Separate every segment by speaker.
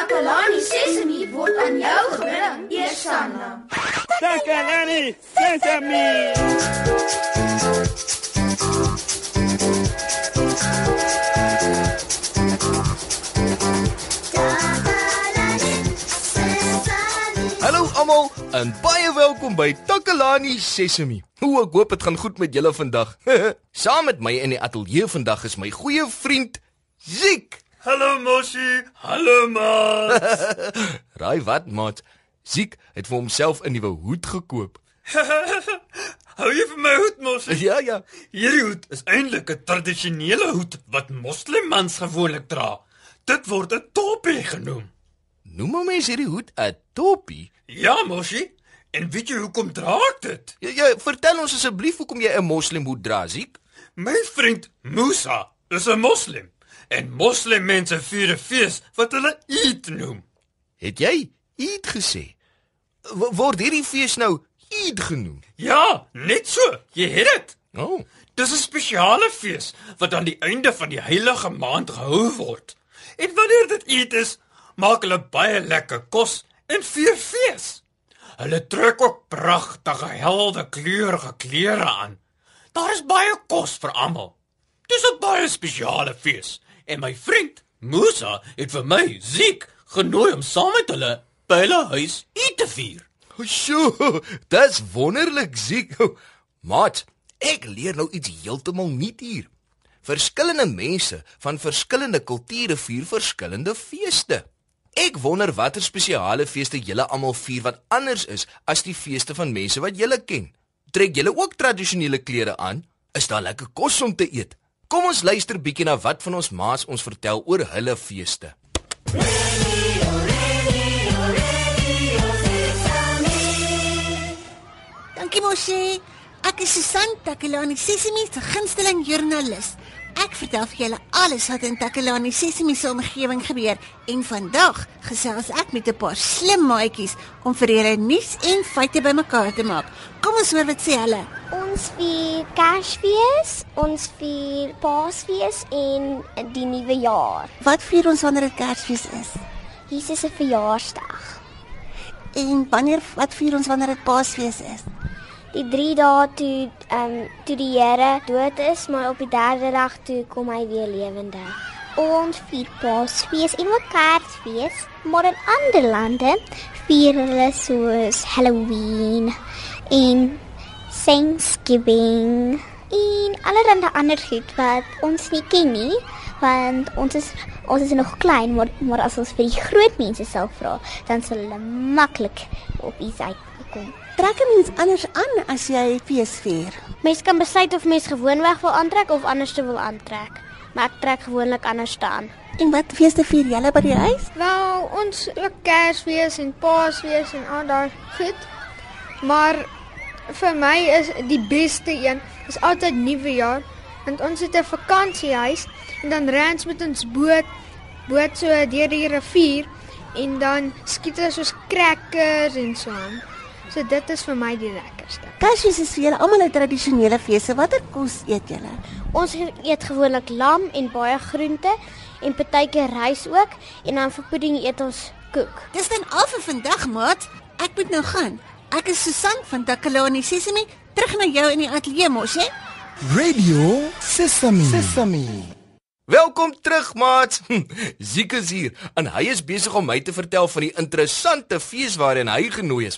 Speaker 1: Takalani Sesemi word aan jou gebring, Eersanna.
Speaker 2: Takalani Sesame.
Speaker 3: Hallo almal en baie welkom by Takalani Sesemi. Hoe ek hoop dit gaan goed met julle vandag. Saam met my in die ateljee vandag is my goeie vriend Ziek.
Speaker 2: Hallo Moshi. Hallo maat.
Speaker 3: Raai wat, maat? Ziek het vir homself 'n nuwe hoed gekoop.
Speaker 2: Hou jy van my hoed Moshi?
Speaker 3: Ja, ja.
Speaker 2: Hierdie hoed is eintlik 'n tradisionele hoed wat moslimmans gewoonlik dra. Dit word 'n topi genoem.
Speaker 3: Noem hom mens hierdie hoed 'n toppie?
Speaker 2: Ja, Moshi. En weet jy hoekom dra ek dit?
Speaker 3: Ja, ja, vertel ons asseblief hoekom jy 'n moslimhoed dra, Ziek.
Speaker 2: My vriend Musa is 'n moslim en moslimmense vier 'n fees wat hulle Eid noem.
Speaker 3: Het jy Eid gesê? W word hierdie fees nou Eid genoem?
Speaker 2: Ja, net so. Jy het dit.
Speaker 3: O, oh,
Speaker 2: Dis 'n spesiale fees wat aan die einde van die heilige maand gehou word. En wanneer dit Eid is, maak hulle baie lekker kos en vier fees. Hulle trek ook pragtige, helde kleurige klere aan. Daar is baie kos vir almal. Dis 'n baie spesiale fees en my vriend Musa het vir my Ziek genooi om saam met hulle by hulle huis Eid te vier.
Speaker 3: Sjoe, dis wonderlik, Ziek. Maat, ek leer nou iets heeltemal nuut hier. Verskillende mense van verskillende kulture vier verskillende feeste. Ek wonder watter spesiale feeste julle almal vier wat anders is as die feeste van mense wat julle ken. Trek julle ook tradisionele klere aan? Is daar lekker kos om te eet? Kom ons luister bietjie na wat van ons maas ons vertel oor hulle feeste.
Speaker 4: Dankie Moshi. Ek is Susan Takelani Sesimi se gunsteling joernalis. Ek vertel vir julle alles wat in Takelani Sesimi se omgewing gebeur en vandag gesels ek met 'n paar slim maatjies om vir julle nuus en feite bymekaar te maak. Kom ons hoor wat sê hulle.
Speaker 5: Ons vier Kersfees, ons vier Paasfees en die nuwe jaar.
Speaker 4: Wat vier ons wanneer dit Kersfees is?
Speaker 5: Jesus se verjaarsdag.
Speaker 4: En wanneer wat vier ons wanneer dit Paasfees is?
Speaker 5: Die 3 dae toe ehm um, toe die Here dood is, maar op die derde dag toe kom hy weer lewendig. Ons vier Paasfees en ook Kersfees, maar in ander lande vier hulle soos Halloween en Thanksgiving en allerlei ander goed wat ons nie ken nie, want ons is ons is nog klein, maar maar as ons vir die groot mense sal vra, dan sal hulle maklik op iets uitkom.
Speaker 4: Trek 'n mens anders aan as jy fees vier?
Speaker 5: Mens kan besluit of mens gewoonweg wil aantrek of anders te wil aantrek. Maar ek trek gewoonlik anders aan.
Speaker 4: En wat feeste vier julle by die huis?
Speaker 6: Wel, ons ook Kersfees en Paasfees en al daai goed. Maar vir my is die beste een is altyd Nuwejaar, want ons het 'n vakansiehuis en dan ry ons met ons boot boot so deur die rivier en dan skiet ons soos crackers en so aan. So dit is vir my die lekkerste.
Speaker 4: Kersfees is vir julle almal 'n tradisionele fees. Watter kos eet julle?
Speaker 5: Ons eet gewoonlik lam en baie groente en partykeer rys ook en dan vir pudding eet ons koek.
Speaker 4: Dis dan al vir vandag, maat. Ek moet nou gaan. Ek is Susan van Takalani Sesimi, terug na jou in die ateljee mos, hè?
Speaker 7: Radio Sesame. Sesame.
Speaker 3: Welkom terug, maat. Ziek is hier en hy is besig om my te vertel van die interessante fees waarheen hy genooi is.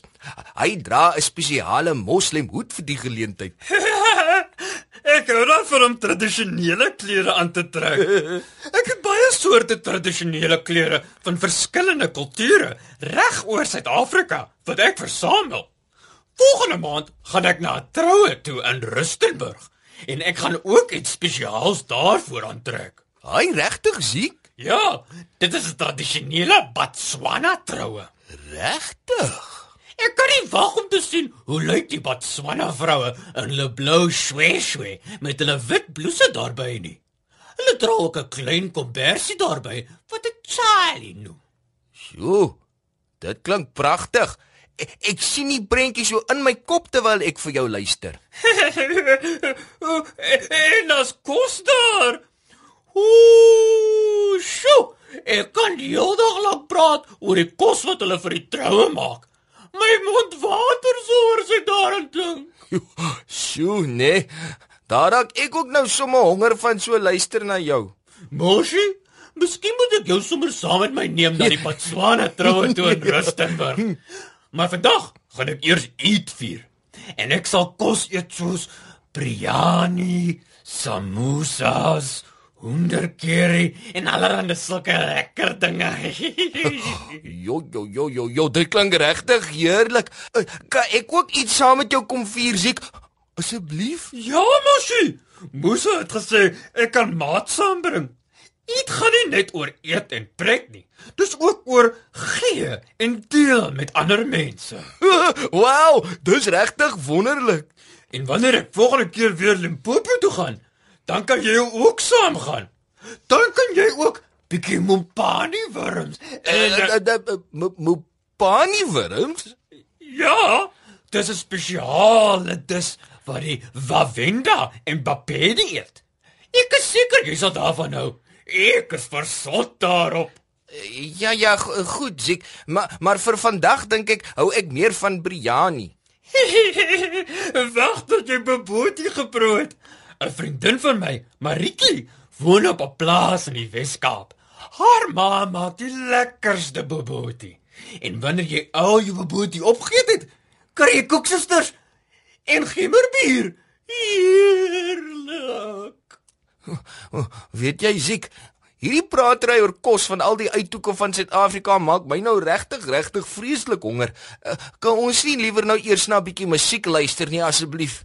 Speaker 3: Hy dra 'n spesiale moslem hoed vir die geleentheid.
Speaker 2: Ek hou daarvan om tradisionele klere aan te trek. Ek het baie soorte tradisionele klere van verskillende kulture reg oor Suid-Afrika wat ek versamel. Volgende maand gaan ek na 'n troue toe in Rustenburg en ek gaan ook iets spesiaals daarvoor aantrek.
Speaker 3: Hy regtig siek?
Speaker 2: Ja, dit is 'n tradisionele Botswana troue.
Speaker 3: Regtig?
Speaker 2: Ek kan nie wag om te sien hoe lyk die Botswana vroue in hulle blou shweshwe met hulle wit blouse daarbey nie. Hulle dra ook 'n klein kombersie daarbey wat 'n chalie noem.
Speaker 3: Sjoe. Dit klink pragtig. Ek, ek sien die prentjie so in my kop terwyl ek vir jou luister.
Speaker 2: en as kos daar. Ooh, sjoe. Ek kan die hele dag lank praat oor die kos wat hulle vir die troue maak. My mond water soor as ek daaraan dink.
Speaker 3: Sjoe, nee. Daar raak ek ook nou sommer honger van so luister na jou.
Speaker 2: Moshi, miskien moet ek jou sommer saam met my neem na die Botswana troue toe in Rustenburg. Maar vandag gaan ek eers eet vier. En ek sal kos eet soos biryani, samosas, honderkerry en allerlei sulke lekker dinge.
Speaker 3: Jo jo jo jo jo, dit klink regtig heerlik. Uh, Kan ek ook iets saam met jou kom vier, Ziek? Asseblief.
Speaker 2: ja, Moshi. Musa het gesê ek kan maat saambring. Eet gaan nie net oor eet en pret nie. Dis ook oor gee en deel met ander mense.
Speaker 3: Wow, dis regtig wonderlik.
Speaker 2: En wanneer ek volgende keer weer Limpopo toe gaan, dan kan jy ook saamgaan. Dan kan jy ook bietjie Mompani wurms. En
Speaker 3: Eh,
Speaker 2: uh,
Speaker 3: eh, eh, Mopani wurms?
Speaker 2: ja, dis 'n spesiale dis wat die Wawenda en Bapedi eet. Ek is seker jy sal daarvan hou. Ek is versot daarop.
Speaker 3: Ja ja, go- goed, Ziek, maar maar vir vandag dink ek hou ek meer van biryani.
Speaker 2: Wag tot jy beboetie het. 'n Vriendin van my, Maritjie, woon op 'n plaas in die Wes-Kaap. Haar ma maak die lekkerste beboetie. En wanneer jy al jou beboetie opgeëet het, kry jy koeksusters en gemmerbier. Heerlik.
Speaker 3: Oh, weet jy, Ziek, hierdie praatry oor kos van al die uithoeke van Suid-Afrika maak my nou regtig regtig vreeslik honger. Uh, kan ons nie liewer nou eers na 'n bietjie musiek luister nie asseblief?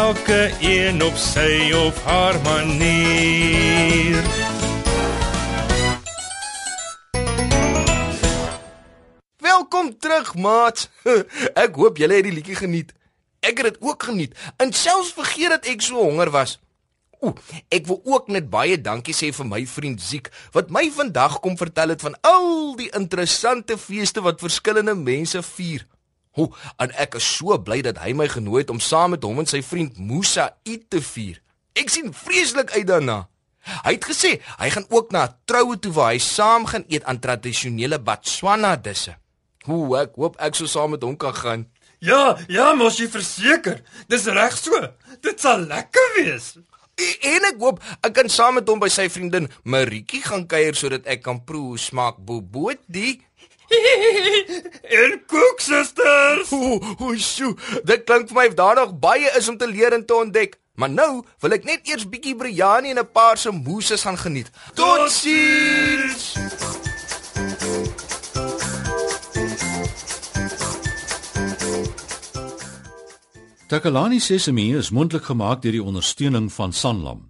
Speaker 8: Elke een op sy of haar manier.
Speaker 3: Welkom terug, maat. Ek hoop julle het die liedjie geniet. Ek het dit ook geniet en selfs vergeet dat ek so honger was. Ooh, ek wil ook net baie dankie sê vir my vriend Ziek wat my vandag kom vertel het van al die interessante feeste wat verskillende mense vier. Ho, en ek is so bly dat hy my genooi het om saam met hom en sy vriend Musa Eid te vier. Ek sien vreeslik uit daarna. Hy het gesê hy gaan ook na 'n troue toe waar hy saam gaan eet aan tradisionele Botswana disse. Hoe ek hoop ek sou saam met hom kan gaan.
Speaker 2: Ja, ja, mos jy verseker. Dis reg so. Dit sal lekker wees.
Speaker 3: E- En ek hoop ek kan saam met hom by sy vriendin Maritjie gaan kuier sodat ek kan proe hoe smaak bobotie.
Speaker 2: en kook susters.
Speaker 3: Ooh, ooh, sjoe, dit klink vir my of daar nog baie is om te leer en te ontdek. Maar nou wil ek net eers bietjie biryani en 'n paar se mooses gaan geniet. Totsiens.
Speaker 9: Takalani Sesemi is mondelik gemaak deur die ondersteuning van Sanlam.